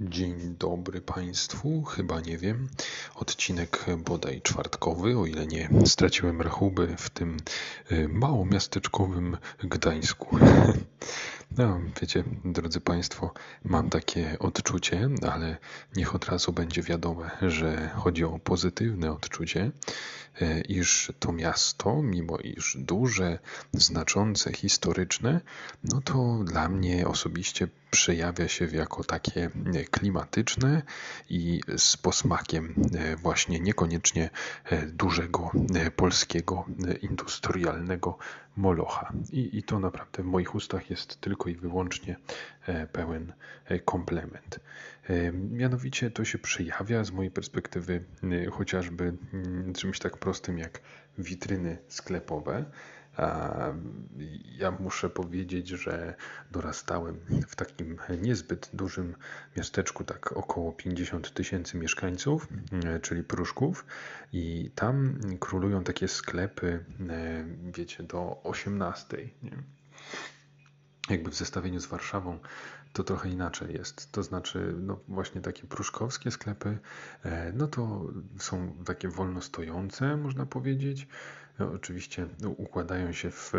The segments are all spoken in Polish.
Dzień dobry Państwu, chyba nie wiem. Odcinek bodaj czwartkowy, o ile nie straciłem rachuby w tym y, małomiasteczkowym Gdańsku. No, wiecie, drodzy Państwo, mam takie odczucie, ale niech od razu będzie wiadome, że chodzi o pozytywne odczucie, y, iż to miasto, mimo iż duże, znaczące, historyczne, no to dla mnie osobiście przejawia się jako takie klimatyczne i z posmakiem e, właśnie niekoniecznie e, dużego e, polskiego industrialnego molocha. I, I to naprawdę w moich ustach jest tylko i wyłącznie pełen komplement. Mianowicie to się przejawia z mojej perspektywy chociażby mm, czymś tak prostym jak witryny sklepowe. Ja muszę powiedzieć, że dorastałem w takim niezbyt dużym miasteczku, tak około 50 tysięcy mieszkańców, e, czyli Pruszków, i tam królują takie sklepy, e, wiecie, do 18. Nie? Jakby w zestawieniu z Warszawą to trochę inaczej jest. To znaczy, no właśnie takie pruszkowskie sklepy, e, no to są takie wolno stojące, można powiedzieć. No, oczywiście no, układają się w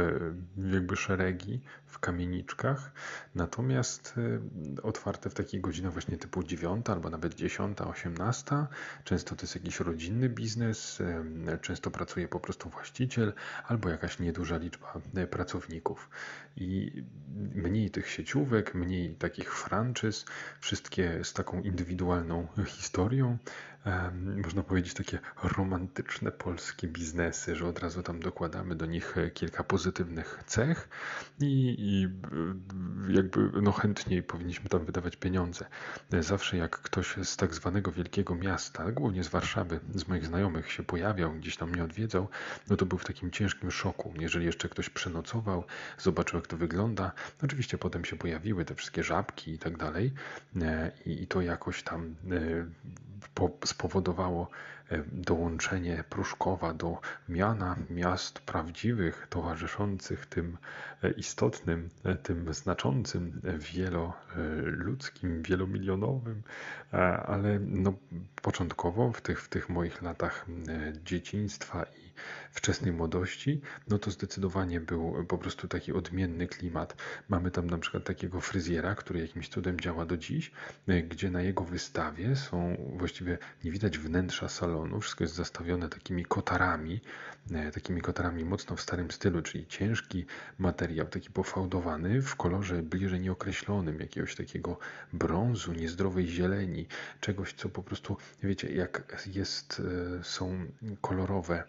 jakby szeregi, w kamieniczkach, natomiast e, otwarte w takich godzinach właśnie typu 9 albo nawet 10, 18. Często to jest jakiś rodzinny biznes, e, często pracuje po prostu właściciel albo jakaś nieduża liczba pracowników. I mniej tych sieciówek, mniej takich franczyz, wszystkie z taką indywidualną historią, można powiedzieć, takie romantyczne polskie biznesy, że od razu tam dokładamy do nich kilka pozytywnych cech i, i jakby no chętniej powinniśmy tam wydawać pieniądze. Zawsze jak ktoś z tak zwanego wielkiego miasta, głównie z Warszawy, z moich znajomych się pojawiał, gdzieś tam mnie odwiedzał, no to był w takim ciężkim szoku. Jeżeli jeszcze ktoś przenocował, zobaczył jak to wygląda, oczywiście potem się pojawiły te wszystkie żabki i tak dalej e, i to jakoś tam e, spowodowało e, dołączenie Pruszkowa do miana miast prawdziwych, towarzyszących tym e, istotnym, e, tym znaczącym, wieloludzkim, wielomilionowym, ale no, początkowo w tych, w tych moich latach dzieciństwa i wczesnej młodości, no to zdecydowanie był po prostu taki odmienny klimat. Mamy tam na przykład takiego fryzjera, który jakimś cudem działa do dziś, e, gdzie na jego wystawie są właściwie nie widać wnętrza salonu, wszystko jest zastawione takimi kotarami, e, takimi kotarami mocno w starym stylu, czyli ciężki materiał, taki pofałdowany w kolorze bliżej nieokreślonym, jakiegoś takiego brązu, niezdrowej zieleni, czegoś, co po prostu, wiecie, jak jest, e, są kolorowe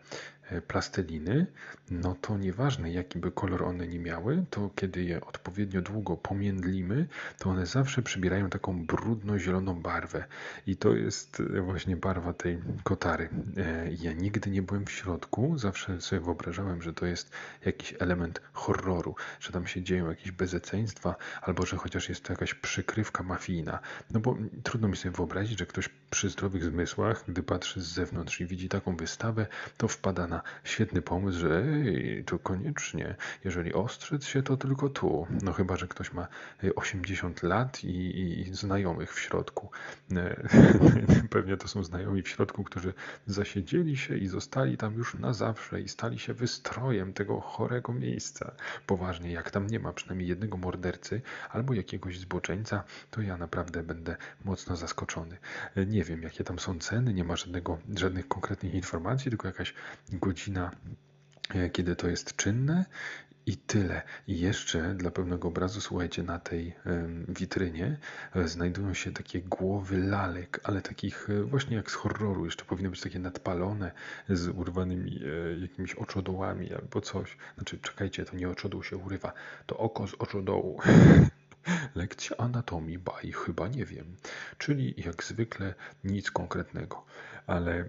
plasteliny, no to nieważne jaki by kolor one nie miały, to kiedy je odpowiednio długo pomiędlimy, to one zawsze przybierają taką brudno-zieloną barwę. I to jest właśnie barwa tej kotary. E, ja nigdy nie byłem w środku, zawsze sobie wyobrażałem, że to jest jakiś element horroru, że tam się dzieją jakieś bezeceństwa, albo że chociaż jest to jakaś przykrywka mafijna. No bo trudno mi sobie wyobrazić, że ktoś przy zdrowych zmysłach, gdy patrzy z zewnątrz i widzi taką wystawę, to wpada na świetny pomysł, że ej, to koniecznie, jeżeli ostrzec się, to tylko tu. No chyba, że ktoś ma 80 lat i, i znajomych w środku. E, pewnie to są znajomi w środku, którzy zasiedzieli się i zostali tam już na zawsze i stali się wystrojem tego chorego miejsca. Poważnie, jak tam nie ma przynajmniej jednego mordercy albo jakiegoś zboczeńca, to ja naprawdę będę mocno zaskoczony. E, nie wiem, jakie tam są ceny, nie ma żadnego, żadnych konkretnych informacji, tylko jakaś godzina, e, kiedy to jest czynne i tyle. I jeszcze dla pewnego obrazu, słuchajcie, na tej witrynie e, znajdują się takie głowy lalek, ale takich e, właśnie jak z horroru. Jeszcze powinny być takie nadpalone z urwanymi jakimiś oczodołami albo coś. Znaczy, czekajcie, to nie oczodół się urywa, to oko z oczodołu. Lekcja anatomii baj chyba nie wiem. Czyli jak zwykle nic konkretnego ale e,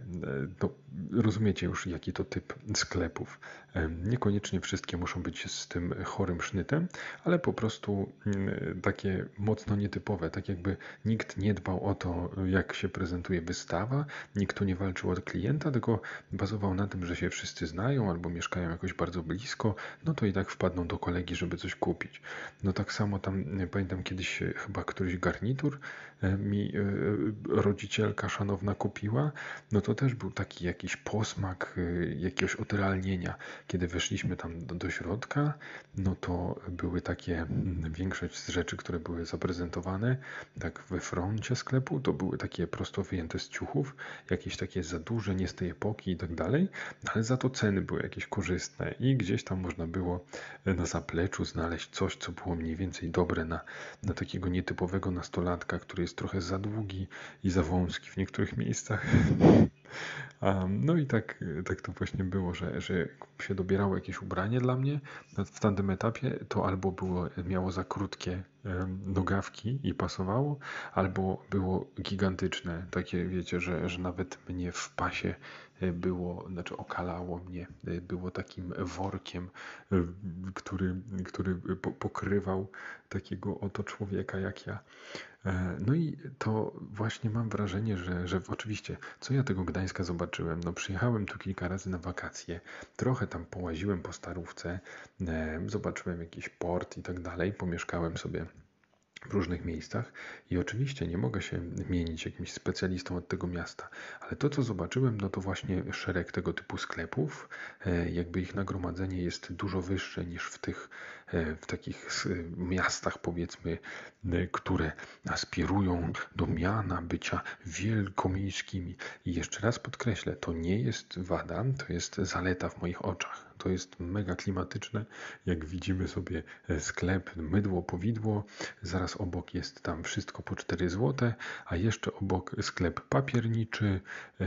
no, rozumiecie już, jaki to typ sklepów. E, niekoniecznie wszystkie muszą być z tym chorym sznytem, ale po prostu mm, takie mocno nietypowe, tak jakby nikt nie dbał o to, jak się prezentuje wystawa, nikt tu nie walczył od klienta, tylko bazował na tym, że się wszyscy znają albo mieszkają jakoś bardzo blisko, no to i tak wpadną do kolegi, żeby coś kupić. No tak samo tam pamiętam kiedyś chyba któryś garnitur mi rodzicielka szanowna kupiła, no to też był taki jakiś posmak jakiegoś odrealnienia. Kiedy weszliśmy tam do, środka, no to były takie, mm, większość z rzeczy, które były zaprezentowane tak we froncie sklepu, to były takie prosto wyjęte z ciuchów, jakieś takie za duże, nie z tej epoki i tak dalej, ale za to ceny były jakieś korzystne i gdzieś tam można było na zapleczu znaleźć coś, co było mniej więcej dobre na, na takiego nietypowego nastolatka, który jest trochę za długi i za wąski w niektórych miejscach. No i tak, tak to właśnie było, że, że się dobierało jakieś ubranie dla mnie. W tamtym etapie, to albo było, miało za krótkie nogawki i pasowało, albo było gigantyczne, takie wiecie, że, że nawet mnie w pasie było, znaczy okalało mnie, e, było takim workiem, e, który, który pokrywał takiego oto człowieka jak ja. No i to właśnie mam wrażenie, że, że oczywiście, co ja tego Gdańska zobaczyłem? No przyjechałem tu kilka razy na wakacje, trochę tam połaziłem po starówce, zobaczyłem jakiś port i tak dalej, pomieszkałem sobie w różnych miejscach i oczywiście nie mogę się mienić jakimś specjalistą od tego miasta, ale to co zobaczyłem, no to właśnie szereg tego typu sklepów, e, jakby ich nagromadzenie jest dużo wyższe niż w tych w takich miastach powiedzmy, e, które aspirują do miana bycia wielkomiejskimi. I jeszcze raz podkreślę, to nie jest wada, to jest zaleta w moich oczach. To jest mega klimatyczne. Jak widzimy sobie e, sklep mydło, powidło, zaraz obok jest tam wszystko po 4 zł, a jeszcze obok sklep papierniczy, e,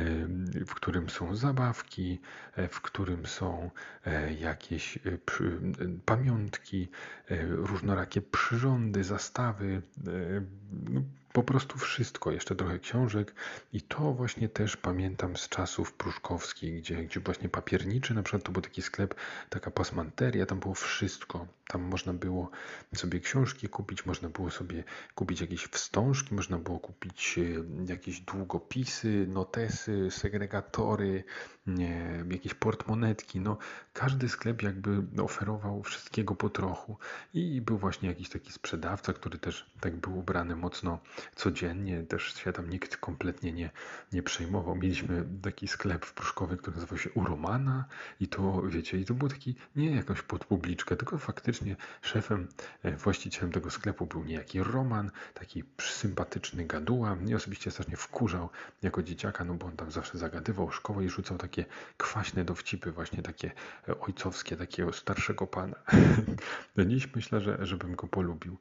w którym są zabawki, e, w którym są jakieś pamiątki, różnorakie przyrządy, zastawy, no, po prostu wszystko, jeszcze trochę książek i to właśnie też pamiętam z czasów pruszkowskich, gdzie, gdzie właśnie papierniczy, na przykład to był taki sklep, taka pasmanteria, tam było wszystko. Tam można było sobie książki kupić, można było sobie kupić jakieś wstążki, można było kupić e, jakieś długopisy, notesy, segregatory, nie, jakieś portmonetki. No, każdy sklep jakby oferował wszystkiego po trochu i był właśnie jakiś taki sprzedawca, który też tak był ubrany mocno codziennie, też się tam nikt kompletnie nie, nie przejmował. Mieliśmy taki sklep w Pruszkowie, który nazywał się Uromana i to, wiecie, i to był taki, nie jakąś podpubliczkę, tylko faktycznie szefem, e, właścicielem tego sklepu był niejaki Roman, taki sympatyczny gaduła. Mnie osobiście strasznie wkurzał jako dzieciaka, no bo on tam zawsze zagadywał szkołę i rzucał takie kwaśne dowcipy, właśnie takie e, ojcowskie, takiego starszego pana. Dziś myślę, że żebym go polubił.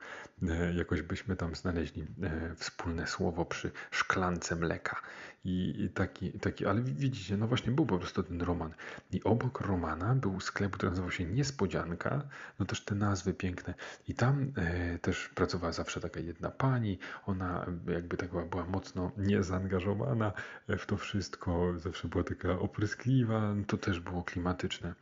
E, jakoś byśmy tam znaleźli wspólne słowo przy szklance mleka. I taki, taki, ale widzicie, no właśnie był po prostu ten roman. I obok romana był sklep, który nazywał się Niespodzianka, no też te nazwy piękne. I tam e, też pracowała zawsze taka jedna pani, ona jakby tak była, była mocno niezaangażowana w to wszystko, zawsze była taka opryskliwa, to też było klimatyczne.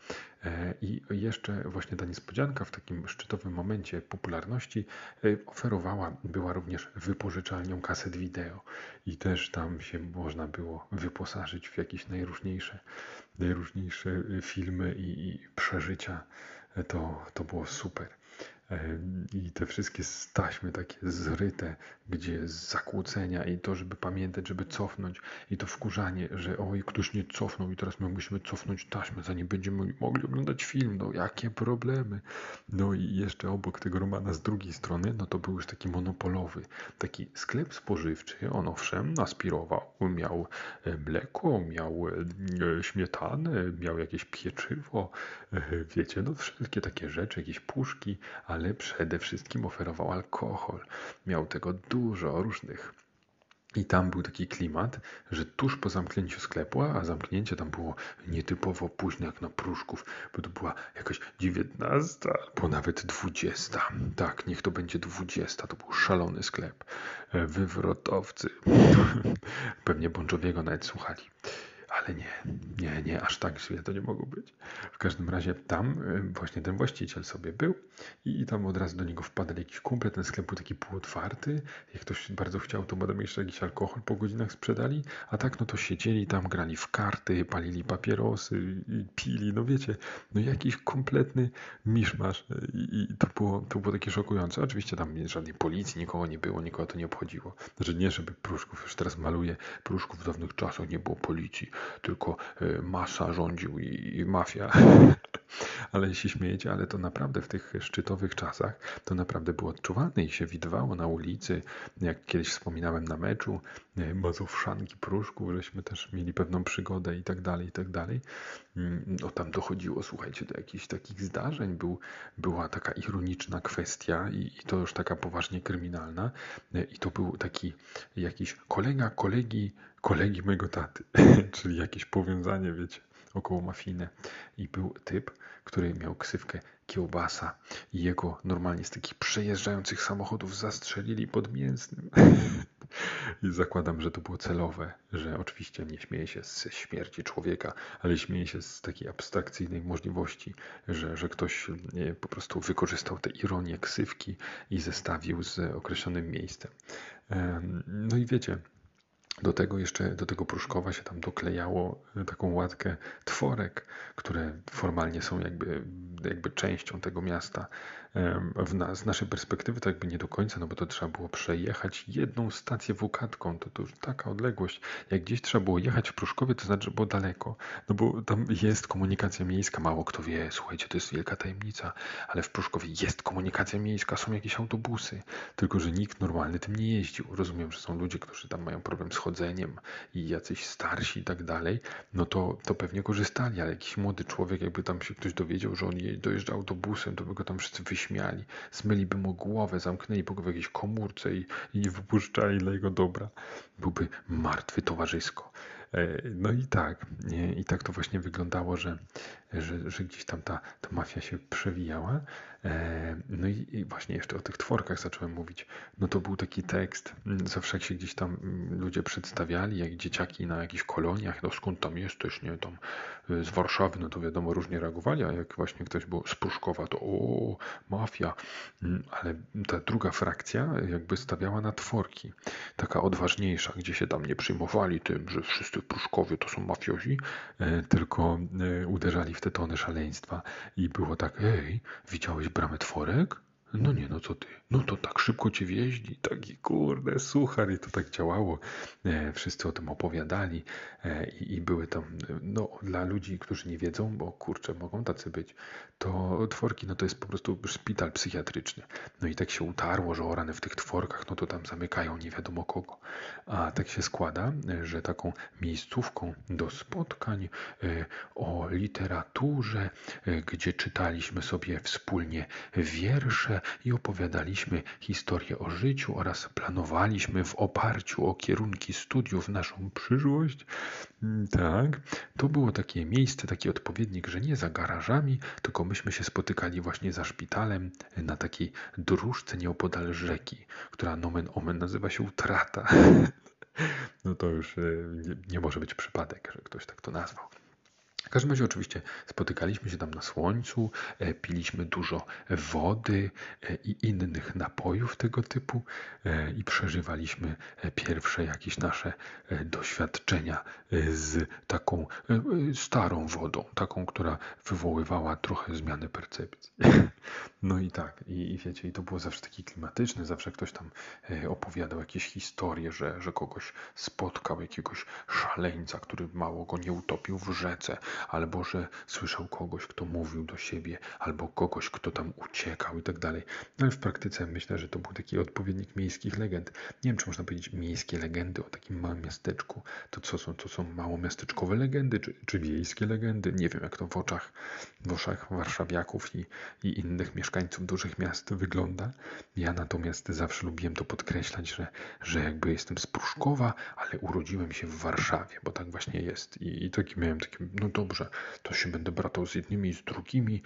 E, I jeszcze właśnie ta niespodzianka w takim szczytowym momencie popularności e, oferowała, była również wypożyczalnią kaset wideo i też tam się można było wyposażyć w jakieś najróżniejsze, najróżniejsze e, filmy i, i przeżycia. To, to było super. I te wszystkie staśmy takie zryte, gdzie zakłócenia i to, żeby pamiętać, żeby cofnąć i to wkurzanie, że oj, ktoś nie cofnął i teraz my musimy cofnąć taśmę, zanim będziemy mogli oglądać film, no jakie problemy. No i jeszcze obok tego Romana z drugiej strony, no to był już taki monopolowy, taki sklep spożywczy, on owszem aspirował, miał e, mleko, miał e, śmietanę, miał jakieś pieczywo, e, wiecie, no wszystkie takie rzeczy, jakieś puszki, ale ale przede wszystkim oferował alkohol. Miał tego dużo różnych. I tam był taki klimat, że tuż po zamknięciu sklepu, a zamknięcie tam było nietypowo późno jak na Pruszków, bo to była jakaś dziewiętnasta albo nawet dwudziesta. Tak, niech to będzie dwudziesta, to był szalony sklep. Wywrotowcy. Pewnie Bączowiego nawet słuchali. Ale nie, nie, nie, aż tak źle to nie mogło być. W każdym razie tam właśnie ten właściciel sobie był i tam od razu do niego wpadł jakiś kumpel, ten sklep był taki półotwarty, jak ktoś bardzo chciał, to potem jeszcze jakiś alkohol po godzinach sprzedali, a tak no to siedzieli tam, grali w karty, palili papierosy, pili, no wiecie, no jakiś kompletny miszmasz i, i to, było, to było takie szokujące. Oczywiście tam żadnej policji, nikogo nie było, nikogo to nie obchodziło. Znaczy nie, żeby Pruszków, już teraz maluję, Pruszków w dawnych czasach nie było policji, tylko e, masa rządził i, i mafia. ale się śmiejecie, ale to naprawdę w tych szczytowych czasach to naprawdę było odczuwalne i się widywało na ulicy, jak kiedyś wspominałem na meczu, Mazowszanki Pruszków, żeśmy też mieli pewną przygodę i tak dalej, i tak dalej. No tam dochodziło, słuchajcie, do jakichś takich zdarzeń, Był, była taka ironiczna kwestia i, i to już taka poważnie kryminalna i to był taki jakiś kolega kolegi, kolegi mojego taty, czyli jakieś powiązanie, wiecie, około mafijne. I był typ, który miał ksywkę kiełbasa i jego normalnie z takich przejeżdżających samochodów zastrzelili pod mięsnym. I zakładam, że to było celowe, że oczywiście nie śmieje się z śmierci człowieka, ale śmieje się z takiej abstrakcyjnej możliwości, że, że ktoś po prostu wykorzystał tę ironię ksywki i zestawił z określonym miejscem. No i wiecie, do tego jeszcze, do tego Pruszkowa się tam doklejało taką łatkę tworek, które formalnie są jakby, jakby częścią tego miasta w, z naszej perspektywy to jakby nie do końca, no bo to trzeba było przejechać jedną stację wukatką, to, to już taka odległość. Jak gdzieś trzeba było jechać w Pruszkowie, to znaczy, że było daleko, no bo tam jest komunikacja miejska, mało kto wie, słuchajcie, to jest wielka tajemnica, ale w Pruszkowie jest komunikacja miejska, są jakieś autobusy, tylko że nikt normalny tym nie jeździł. Rozumiem, że są ludzie, którzy tam mają problem z chodzeniem i jacyś starsi i tak dalej, no to, to pewnie korzystali, ale jakiś młody człowiek, jakby tam się ktoś dowiedział, że on dojeżdża autobusem, to by go tam wszyscy wyśmiali śmiali, zmyliby mu głowę, zamknęli go w jakiejś komórce i, i nie wypuszczali dla jego dobra. Byłby martwy towarzysko. E, no i tak, i tak to właśnie wyglądało, że, że, że gdzieś tam ta, ta mafia się przewijała. E, no i właśnie jeszcze o tych tworkach zacząłem mówić. No to był taki tekst, mm, zawsze jak się gdzieś tam mm, ludzie przedstawiali, jak dzieciaki na jakichś koloniach, no skąd tam jesteś, nie, tam y, z Warszawy, no to wiadomo, różnie reagowali, a jak właśnie ktoś był z Pruszkowa, to o, mafia. Mm, ale ta druga frakcja jakby stawiała na tworki, taka odważniejsza, gdzie się tam nie przyjmowali tym, że wszyscy Pruszkowie to są mafiozi, e, tylko e, uderzali w te tony szaleństwa i było tak, ej, widziałeś bramę tworek? No nie, no co ty? No to tak szybko cię wieździ, taki kurde suchar i to tak działało. E, wszyscy o tym opowiadali e, i, i, były tam, no dla ludzi, którzy nie wiedzą, bo kurczę, mogą tacy być, to tworki, no to jest po prostu szpital psychiatryczny. No i tak się utarło, że o rany w tych tworkach, no to tam zamykają nie wiadomo kogo. A tak się składa, że taką miejscówką do spotkań e, o literaturze, e, gdzie czytaliśmy sobie wspólnie wiersze, i opowiadaliśmy historię o życiu oraz planowaliśmy w oparciu o kierunki studiów naszą przyszłość. Mm, tak, to było takie miejsce, taki odpowiednik, że nie za garażami, tylko myśmy się spotykali właśnie za szpitalem na takiej dróżce nieopodal rzeki, która nomen omen nazywa się Utrata. No to już e, nie, nie może być przypadek, że ktoś tak to nazwał. W każdym razie oczywiście spotykaliśmy się tam na słońcu, e, piliśmy dużo wody e, i innych napojów tego typu e, i przeżywaliśmy pierwsze jakieś nasze doświadczenia z taką starą wodą, taką, która wywoływała trochę zmianę percepcji. No i tak, i, wiecie, i to było zawsze takie klimatyczne, zawsze ktoś tam opowiadał jakieś historie, że, że kogoś spotkał, jakiegoś szaleńca, który mało go nie utopił w rzece, albo że słyszał kogoś, kto mówił do siebie, albo kogoś, kto tam uciekał i tak dalej. No ale w praktyce myślę, że to był taki odpowiednik miejskich legend. Nie wiem, czy można powiedzieć miejskie legendy o takim małym miasteczku. To co są, to są małomiasteczkowe legendy, czy, czy wiejskie legendy? Nie wiem, jak to w oczach, w oczach warszawiaków i, i innych mieszkańców dużych miast wygląda. Ja natomiast zawsze lubiłem to podkreślać, że, że jakby jestem z Pruszkowa, ale urodziłem się w Warszawie, bo tak właśnie jest. I, i taki miałem takie, no to dobrze, to się będę bratał z jednymi i z drugimi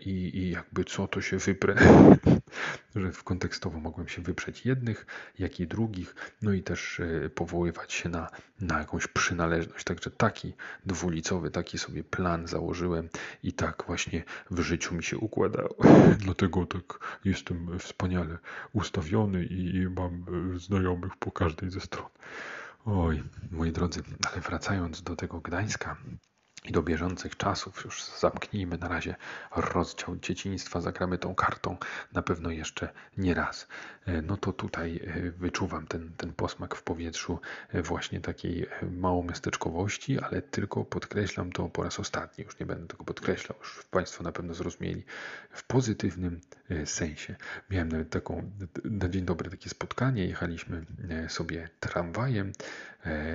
i, i jakby co, to się wyprę. że w kontekstowo mogłem się wyprzeć jednych, jak i drugich, no i też powoływać się na, na jakąś przynależność. Także taki dwulicowy, taki sobie plan założyłem i tak właśnie w życiu mi się układało. Dlatego tak jestem wspaniale ustawiony i mam znajomych po każdej ze stron. Oj, moi drodzy, ale wracając do tego Gdańska, i do bieżących czasów. Już zamknijmy na razie rozdział dzieciństwa, zagramy tą kartą na pewno jeszcze nie raz. E, no to tutaj e, wyczuwam ten, ten posmak w powietrzu e, właśnie takiej małomiasteczkowości, ale tylko podkreślam to po raz ostatni, już nie będę tego podkreślał, już Państwo na pewno zrozumieli, w pozytywnym sensie. Miałem nawet taką, na dzień dobry takie spotkanie, jechaliśmy sobie tramwajem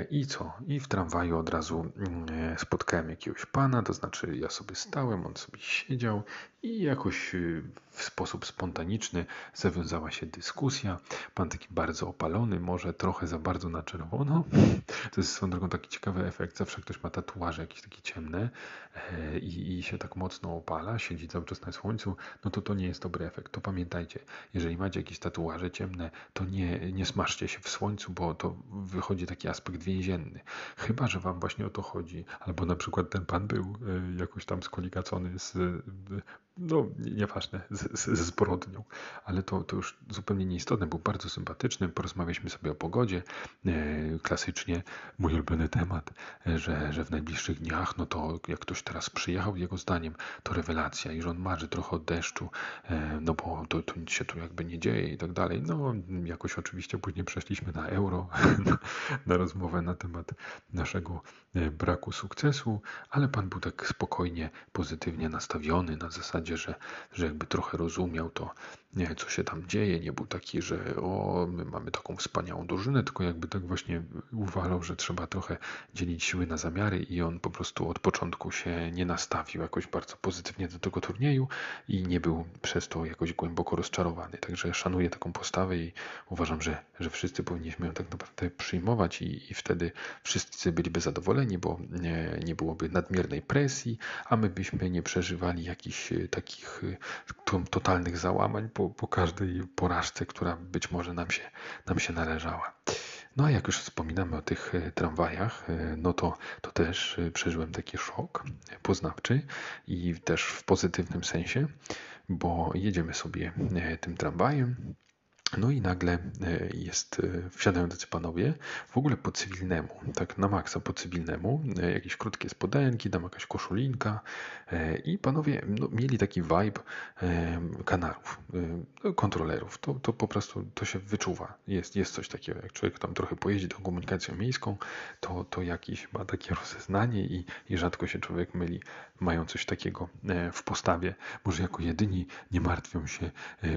i co? I w tramwaju od razu mm, spotkałem jakiegoś pana, to znaczy ja sobie stałem, on sobie siedział i jakoś y, w sposób spontaniczny zawiązała się dyskusja. Pan taki bardzo opalony, może trochę za bardzo na czerwono. To jest swoją drogą taki ciekawy efekt. Zawsze ktoś ma tatuaże jakieś takie ciemne e, i, i się tak mocno opala, siedzi cały czas na słońcu, no to to nie jest dobry efekt. To pamiętajcie, jeżeli macie jakieś tatuaże ciemne, to nie, nie smaszcie się w słońcu, bo to wychodzi taki aspekt więzienny. Chyba, że wam właśnie o to chodzi. Albo na przykład ten pan był e, jakoś tam skoligacony z no nieważne, z, z, z zbrodnią, ale to, to już zupełnie nieistotne. Był bardzo sympatyczny, porozmawialiśmy sobie o pogodzie, e, klasycznie mój ulubiony temat, e, że, że w najbliższych dniach, no to jak ktoś teraz przyjechał, jego zdaniem, to rewelacja i że on marzy trochę od deszczu, e, no bo to, to nic się tu jakby nie dzieje i tak dalej. No jakoś oczywiście później przeszliśmy na euro, na, na rozmowę na temat naszego braku sukcesu, ale pan był tak spokojnie, pozytywnie nastawiony na zasadzie zasadzie, że, że jakby trochę rozumiał to, nie, co się tam dzieje. Nie był taki, że o, my mamy taką wspaniałą drużynę, tylko jakby tak właśnie uważał, że trzeba trochę dzielić siły na zamiary i on po prostu od początku się nie nastawił jakoś bardzo pozytywnie do tego turnieju i nie był przez to jakoś głęboko rozczarowany. Także szanuję taką postawę i uważam, że, że wszyscy powinniśmy ją tak naprawdę przyjmować i, i wtedy wszyscy byliby zadowoleni, bo nie, nie byłoby nadmiernej presji, a my byśmy nie przeżywali jakichś takich y, totalnych załamań po, po każdej porażce, która być może nam się, nam się należała. No a jak już wspominamy o tych y, tramwajach, y, no to, to też przeżyłem taki szok poznawczy i też w pozytywnym sensie, bo jedziemy sobie tym tramwajem no i nagle e, jest, e, wsiadają tacy panowie, w ogóle po cywilnemu, tak na maksa po cywilnemu, e, jakieś krótkie spodenki, tam jakaś koszulinka i panowie no, mieli taki vibe kanarów, kontrolerów. To, to po prostu to się wyczuwa. Jest, jest coś takiego, jak człowiek tam trochę pojeździ tą komunikacją miejską, to, to jakiś ma takie rozeznanie i, i rzadko się człowiek myli. Mają coś takiego w postawie. Może jako jedyni nie martwią się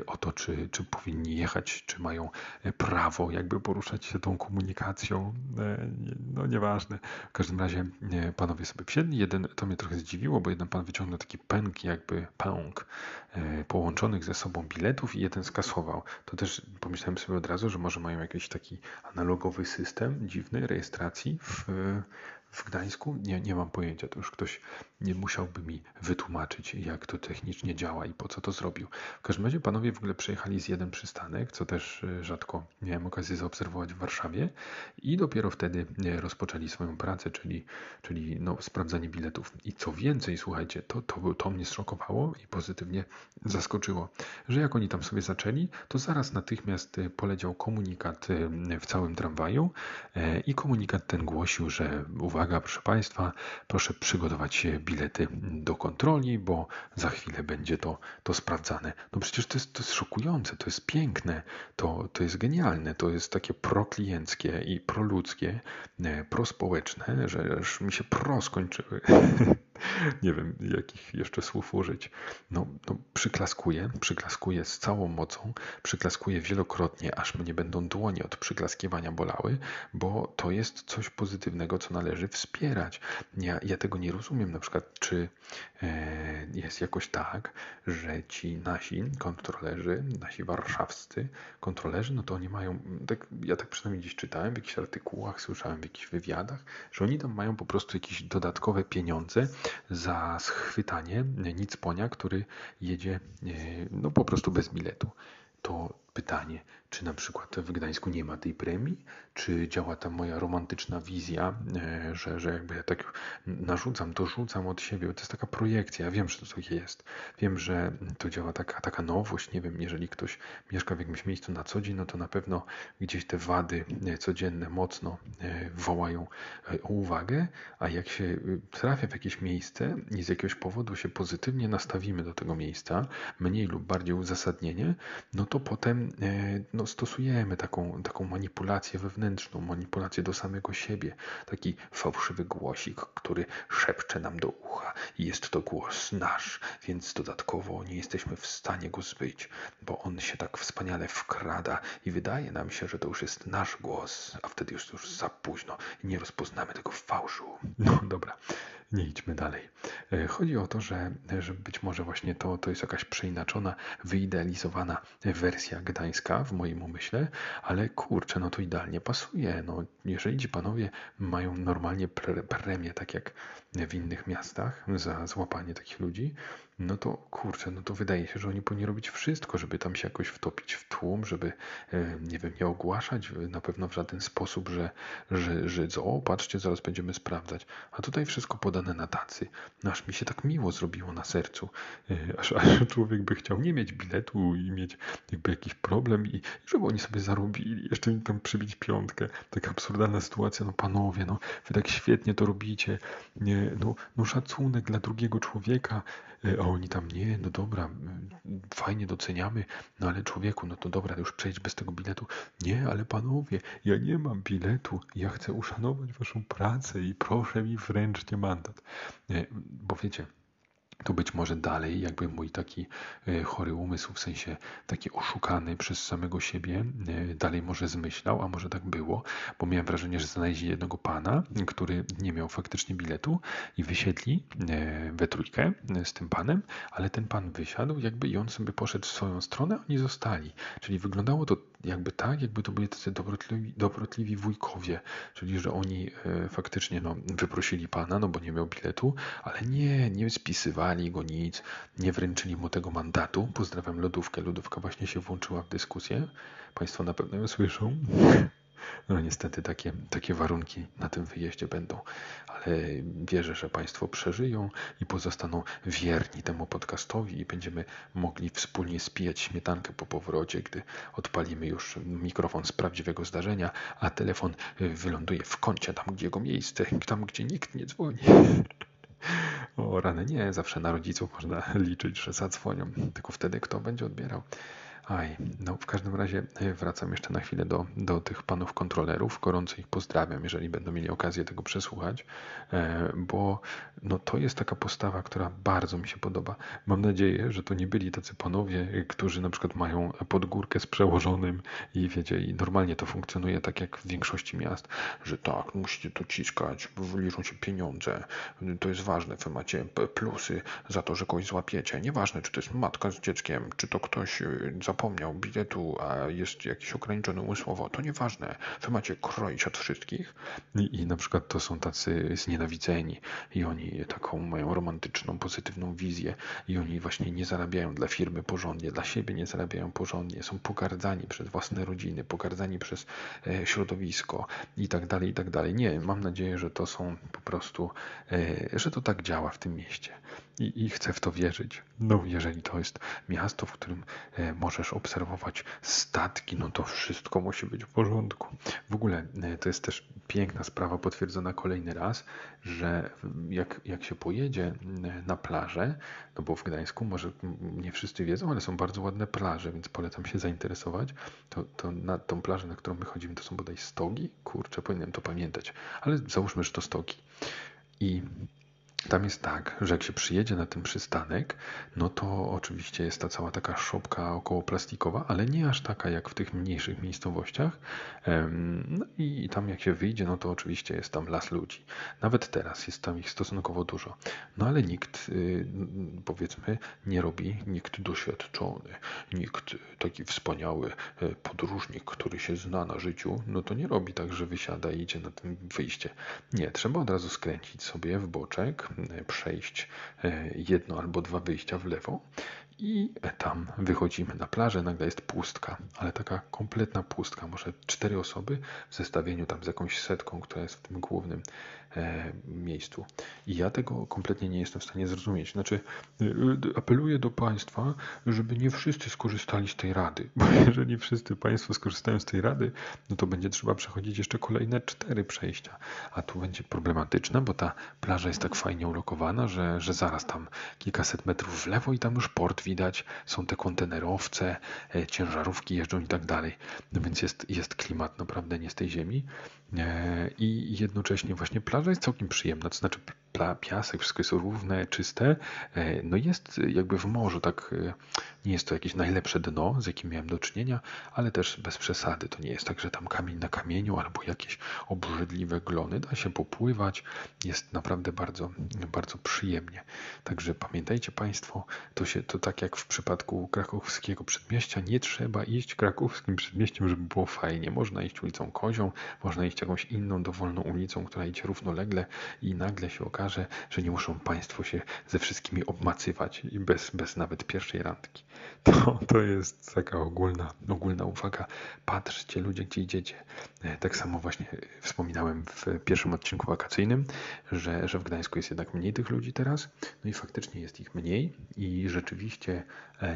o to, czy, czy powinni jechać czy mają e, prawo jakby poruszać się tą komunikacją. E, no nieważne. W każdym razie e, panowie sobie wsiedli. Jeden, to mnie trochę zdziwiło, bo jeden pan wyciągnął taki pęk, jakby pęk połączonych ze sobą biletów i jeden skasował. To też pomyślałem sobie od razu, że może mają jakiś taki analogowy system dziwny rejestracji w w Gdańsku? Nie, nie mam pojęcia. To już ktoś nie musiałby mi wytłumaczyć, jak to technicznie działa i po co to zrobił. W każdym razie panowie w ogóle przejechali z jeden przystanek, co też e, rzadko miałem okazję zaobserwować w Warszawie i dopiero wtedy e, rozpoczęli swoją pracę, czyli, czyli no, sprawdzanie biletów. I co więcej, słuchajcie, to, to, to mnie zszokowało i pozytywnie zaskoczyło, że jak oni tam sobie zaczęli, to zaraz natychmiast e, poleciał komunikat w całym tramwaju i komunikat ten głosił, że uwaga, proszę Państwa, proszę przygotować bilety do kontroli, bo za chwilę będzie to, to sprawdzane. No przecież to jest, to jest szokujące, to jest piękne, to, to jest genialne, to jest takie proklienckie i proludzkie, e, prospołeczne, że aż mi się pro skończyły. nie wiem, jakich jeszcze słów użyć. No, no przyklaskuję, przyklaskuję z całą mocą, przyklaskuję wielokrotnie, aż mnie będą dłonie od przyklaskiwania bolały, bo to jest coś pozytywnego, co należy wspierać. Ja, ja tego nie rozumiem, na przykład, czy e, jest jakoś tak, że ci nasi kontrolerzy, nasi warszawscy kontrolerzy, no to oni mają, tak, ja tak przynajmniej gdzieś czytałem w jakichś artykułach, słyszałem w jakichś wywiadach, że oni tam mają po prostu jakieś dodatkowe pieniądze za schwytanie nicponia, który jedzie e, no po prostu bez biletu. To pytanie, czy na przykład w Gdańsku nie ma tej premii, czy działa ta moja romantyczna wizja, e, że, że jakby ja tak narzucam, to rzucam od siebie. To jest taka projekcja, ja wiem, że to jest. Wiem, że to działa taka, taka nowość, nie wiem, jeżeli ktoś mieszka w jakimś miejscu na co dzień, no to na pewno gdzieś te wady e, codzienne mocno e, wołają o uwagę, a jak się trafia w jakieś miejsce i z jakiegoś powodu się pozytywnie nastawimy do tego miejsca, mniej lub bardziej uzasadnienie, no to potem no, stosujemy taką, taką manipulację wewnętrzną, manipulację do samego siebie. Taki fałszywy głosik, który szepcze nam do ucha. I jest to głos nasz, więc dodatkowo nie jesteśmy w stanie go zbyć, bo on się tak wspaniale wkrada i wydaje nam się, że to już jest nasz głos, a wtedy już już za późno i nie rozpoznamy tego fałszu. No dobra nie idźmy dalej. E, chodzi o to, że, że być może właśnie to, to jest jakaś przeinaczona, wyidealizowana wersja gdańska w moim umyśle, ale kurczę, no to idealnie pasuje. No, jeżeli ci panowie mają normalnie pre premię, tak jak w innych miastach, za złapanie takich ludzi, no to kurczę, no to wydaje się, że oni powinni robić wszystko, żeby tam się jakoś wtopić w tłum, żeby, e, nie wiem, nie ogłaszać na pewno w żaden sposób, że, że, że o, patrzcie, zaraz będziemy sprawdzać. A tutaj wszystko podane na tacy. No aż mi się tak miło zrobiło na sercu, e, aż, aż człowiek by chciał nie mieć biletu i mieć jakby jakiś problem i żeby oni sobie zarobili, jeszcze mi tam przybić piątkę. Taka absurdalna sytuacja, no panowie, no wy tak świetnie to robicie, nie, no, no szacunek dla drugiego człowieka, a oni tam, nie, no dobra, fajnie doceniamy, no ale człowieku, no to dobra, już przejdź bez tego biletu. Nie, ale panowie, ja nie mam biletu, ja chcę uszanować waszą pracę i proszę mi wręczcie mandat. E, bo wiecie, to być może dalej, jakby mój taki e, chory umysł, w sensie taki oszukany przez samego siebie, e, dalej może zmyślał, a może tak było, bo miałem wrażenie, że znaleźli jednego pana, który nie miał faktycznie biletu i wysiedli e, we trójkę z tym panem, ale ten pan wysiadł jakby i on sobie poszedł w swoją stronę, oni zostali. Czyli wyglądało to jakby tak, jakby to byli tacy dobrotliwi, dobrotliwi wujkowie, czyli że oni faktycznie no, wyprosili pana, no bo nie miał biletu, ale nie, nie spisywali go nic, nie wręczyli mu tego mandatu. Pozdrawiam lodówkę. Lodówka właśnie się włączyła w dyskusję. Państwo na pewno ją słyszą. No niestety takie, takie warunki na tym wyjeździe będą, ale wierzę, że Państwo przeżyją i pozostaną wierni temu podcastowi i będziemy mogli wspólnie spijać śmietankę po powrocie, gdy odpalimy już mikrofon z prawdziwego zdarzenia, a telefon wyląduje w kącie, tam gdzie jego miejsce, tam gdzie nikt nie dzwoni. O rany, nie, zawsze na rodziców można liczyć, że zadzwonią, tylko wtedy kto będzie odbierał. Aj, no w każdym razie e, wracam jeszcze na chwilę do, do tych panów kontrolerów. Gorąco ich pozdrawiam, jeżeli będą mieli okazję tego przesłuchać, e, bo no, to jest taka postawa, która bardzo mi się podoba. Mam nadzieję, że to nie byli tacy panowie, którzy na przykład mają podgórkę z przełożonym i wiecie, i normalnie to funkcjonuje tak jak w większości miast, że tak, musicie to ciskać, liczą się pieniądze, to jest ważne, wy macie plusy za to, że kogoś złapiecie. Nieważne, czy to jest matka z dzieckiem, czy to ktoś za zapomniał biletu, a jest jakiś ograniczony umysłowo, to nieważne. Wy macie kroić od wszystkich. I, I na przykład to są tacy znienawidzeni i oni taką mają romantyczną, pozytywną wizję i oni właśnie nie zarabiają dla firmy porządnie, dla siebie nie zarabiają porządnie, są pogardzani przez własne rodziny, pogardzani przez e, środowisko i tak dalej, i tak dalej. Nie, mam nadzieję, że to są po prostu, e, że to tak działa w tym mieście i, i chcę w to wierzyć. No, jeżeli to jest miasto, w którym e, obserwować statki, no to wszystko musi być w porządku. W ogóle e, to jest też piękna sprawa potwierdzona kolejny raz, że jak, jak się pojedzie e, na plażę, no bo w Gdańsku może nie wszyscy wiedzą, ale są bardzo ładne plaże, więc polecam się zainteresować. To, to na tą plażę, na którą my chodzimy, to są bodaj stogi? Kurczę, powinienem to pamiętać, ale załóżmy, że to stogi. I tam jest tak, że jak się przyjedzie na ten przystanek, no to oczywiście jest ta cała taka szopka około plastikowa, ale nie aż taka jak w tych mniejszych miejscowościach. No i tam jak się wyjdzie, no to oczywiście jest tam las ludzi. Nawet teraz jest tam ich stosunkowo dużo. No ale nikt, y, powiedzmy, nie robi, nikt doświadczony, nikt taki wspaniały y, podróżnik, który się zna na życiu, no to nie robi tak, że wysiada i idzie na tym wyjście. Nie, trzeba od razu skręcić sobie w boczek, przejść jedno albo dwa wyjścia w lewo i tam wychodzimy na plażę, nagle jest pustka, ale taka kompletna pustka, może cztery osoby w zestawieniu tam z jakąś setką, która jest w tym głównym e, miejscu. I ja tego kompletnie nie jestem w stanie zrozumieć. Znaczy, e, apeluję do Państwa, żeby nie wszyscy skorzystali z tej rady, bo jeżeli wszyscy Państwo skorzystają z tej rady, no to będzie trzeba przechodzić jeszcze kolejne cztery przejścia, a tu będzie problematyczne, bo ta plaża jest tak fajnie ulokowana, że, że zaraz tam kilkaset metrów w lewo i tam już port widać, są te kontenerowce, e, ciężarówki jeżdżą i tak dalej. No więc jest, jest klimat naprawdę nie z tej ziemi. E, I jednocześnie właśnie plaża jest całkiem przyjemna, to znaczy piasek, wszystko jest równe, czyste. E, no jest jakby w morzu, tak nie jest to jakieś najlepsze dno, z jakim miałem do czynienia, ale też bez przesady. To nie jest tak, że tam kamień na kamieniu albo jakieś obrzydliwe glony. Da się popływać. Jest naprawdę bardzo, bardzo przyjemnie. Także pamiętajcie Państwo, to się to tak jak w przypadku krakowskiego przedmieścia, nie trzeba iść krakowskim przedmieściem, żeby było fajnie. Można iść ulicą Kozią, można iść jakąś inną dowolną ulicą, która idzie równolegle i nagle się okaże, że nie muszą Państwo się ze wszystkimi obmacywać i bez, bez nawet pierwszej randki. To, to jest taka ogólna, ogólna uwaga. Patrzcie ludzie, gdzie idziecie. E, tak samo właśnie wspominałem w pierwszym odcinku wakacyjnym, że, że w Gdańsku jest jednak mniej tych ludzi teraz. No i faktycznie jest ich mniej i rzeczywiście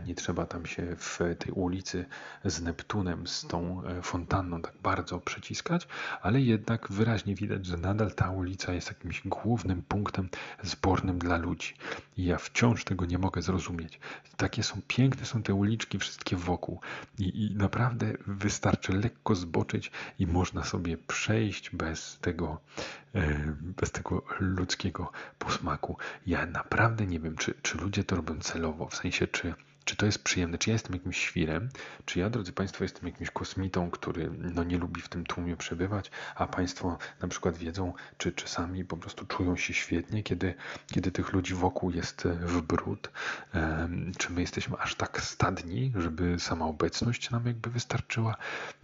nie trzeba tam się w tej ulicy z Neptunem, z tą e, fontanną tak bardzo przeciskać, ale jednak wyraźnie widać, że nadal ta ulica jest jakimś głównym punktem zbornym dla ludzi. I ja wciąż tego nie mogę zrozumieć. Takie są piękne są te uliczki wszystkie wokół i, i naprawdę wystarczy lekko zboczyć i można sobie przejść bez tego, e, bez tego ludzkiego posmaku. Ja naprawdę nie wiem, czy, czy ludzie to robią celowo, w sensie, czy czy to jest przyjemne? Czy ja jestem jakimś świrem? Czy ja, drodzy Państwo, jestem jakimś kosmitą, który no, nie lubi w tym tłumie przebywać, a Państwo na przykład wiedzą, czy czasami po prostu czują się świetnie, kiedy, kiedy tych ludzi wokół jest w brud? Czy my jesteśmy aż tak stadni, żeby sama obecność nam jakby wystarczyła?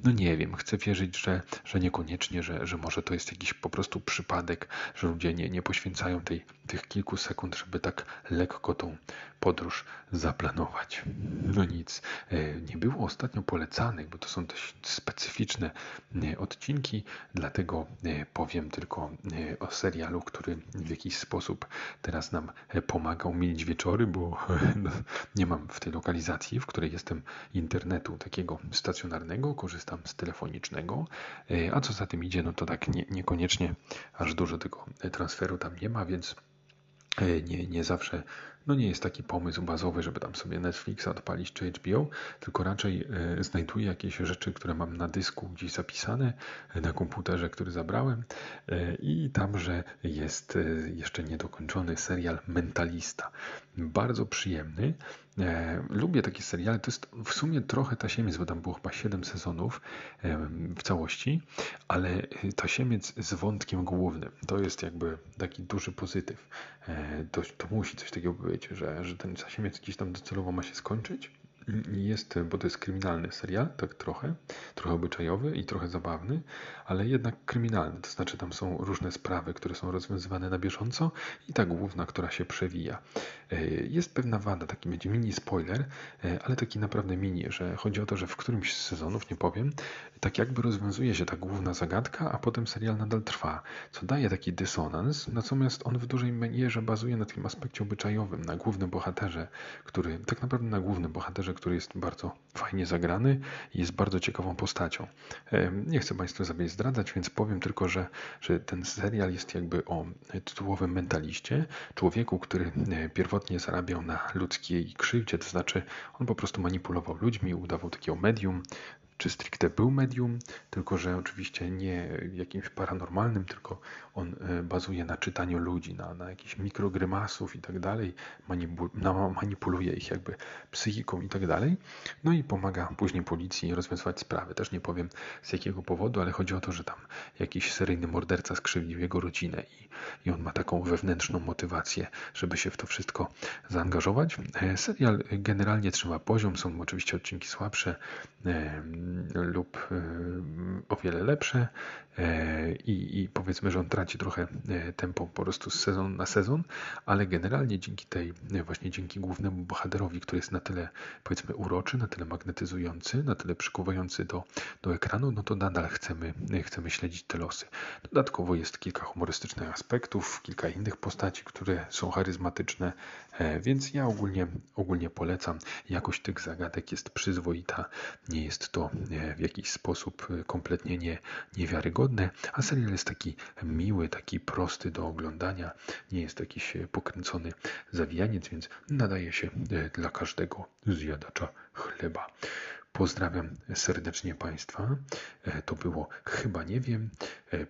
No nie wiem, chcę wierzyć, że, że niekoniecznie, że, że może to jest jakiś po prostu przypadek, że ludzie nie, nie poświęcają tej, tych kilku sekund, żeby tak lekko tą podróż zaplanować. No nic, e, nie było ostatnio polecanych, bo to są dość specyficzne e, odcinki, dlatego e, powiem tylko o serialu, który w jakiś sposób teraz nam pomagał mieć wieczory, bo no, nie mam w tej lokalizacji, w której jestem internetu takiego stacjonarnego, korzystam z telefonicznego, a co za tym idzie, no to tak nie, niekoniecznie aż dużo tego transferu tam nie ma, więc nie, nie zawsze no nie jest taki pomysł bazowy, żeby tam sobie Netflixa odpalić czy HBO, tylko raczej e, znajduję jakieś rzeczy, które mam na dysku gdzieś zapisane, e, na komputerze, który zabrałem e, i tamże jest jeszcze niedokończony serial Mentalista. Bardzo przyjemny. Lubię takie seriale. To jest w sumie trochę Tasiemiec, bo tam było chyba 7 sezonów w całości, ale Tasiemiec z wątkiem głównym. To jest jakby taki duży pozytyw. To, to musi coś takiego być, że, że ten Zasiemiec gdzieś tam docelowo ma się skończyć. Jest, bo to jest kryminalny serial, tak trochę, trochę obyczajowy i trochę zabawny, ale jednak kryminalny. To znaczy, tam są różne sprawy, które są rozwiązywane na bieżąco i ta główna, która się przewija. E, jest pewna wada, taki będzie mini spoiler, e, ale taki naprawdę mini, że chodzi o to, że w którymś z sezonów, nie powiem, tak jakby rozwiązuje się ta główna zagadka, a potem serial nadal trwa, co daje taki dysonans, natomiast on w dużej mierze bazuje na tym aspekcie obyczajowym, na głównym bohaterze, który, tak naprawdę na głównym bohaterze, który jest bardzo fajnie zagrany i jest bardzo ciekawą postacią. E, nie chcę Państwu zabieć zdradzać, więc powiem tylko, że, że ten serial jest jakby o tytułowym mentaliście, człowieku, który pierwotnie zarabiał na ludzkiej krzywdzie, to znaczy on po prostu manipulował ludźmi, udawał takiego medium, czy stricte był medium, tylko że oczywiście nie jakimś paranormalnym, tylko on e, bazuje na czytaniu ludzi, na, na jakichś mikrogrymasów i tak dalej, manipuluje ich jakby psychiką i tak dalej, no i pomaga później policji rozwiązywać sprawy. Też nie powiem z jakiego powodu, ale chodzi o to, że tam jakiś seryjny morderca skrzywdził jego rodzinę i, i on ma taką wewnętrzną motywację, żeby się w to wszystko zaangażować. E, serial generalnie trzyma poziom, są oczywiście odcinki słabsze, lub e, o wiele lepsze e, i, i powiedzmy, że on traci trochę e, tempo po prostu z sezon na sezon, ale generalnie dzięki tej, właśnie dzięki głównemu bohaterowi, który jest na tyle powiedzmy uroczy, na tyle magnetyzujący, na tyle przykuwający do, do ekranu, no to nadal chcemy, chcemy śledzić te losy. Dodatkowo jest kilka humorystycznych aspektów, kilka innych postaci, które są charyzmatyczne, więc ja ogólnie, ogólnie polecam. Jakość tych zagadek jest przyzwoita, nie jest to w jakiś sposób e, kompletnie nie, niewiarygodne, a serial jest taki miły, taki prosty do oglądania, nie jest jakiś e, pokręcony zawijaniec, więc nadaje się e, dla każdego zjadacza chleba. Pozdrawiam serdecznie Państwa. To było chyba nie wiem,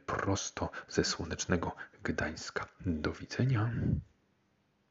prosto ze słonecznego Gdańska. Do widzenia.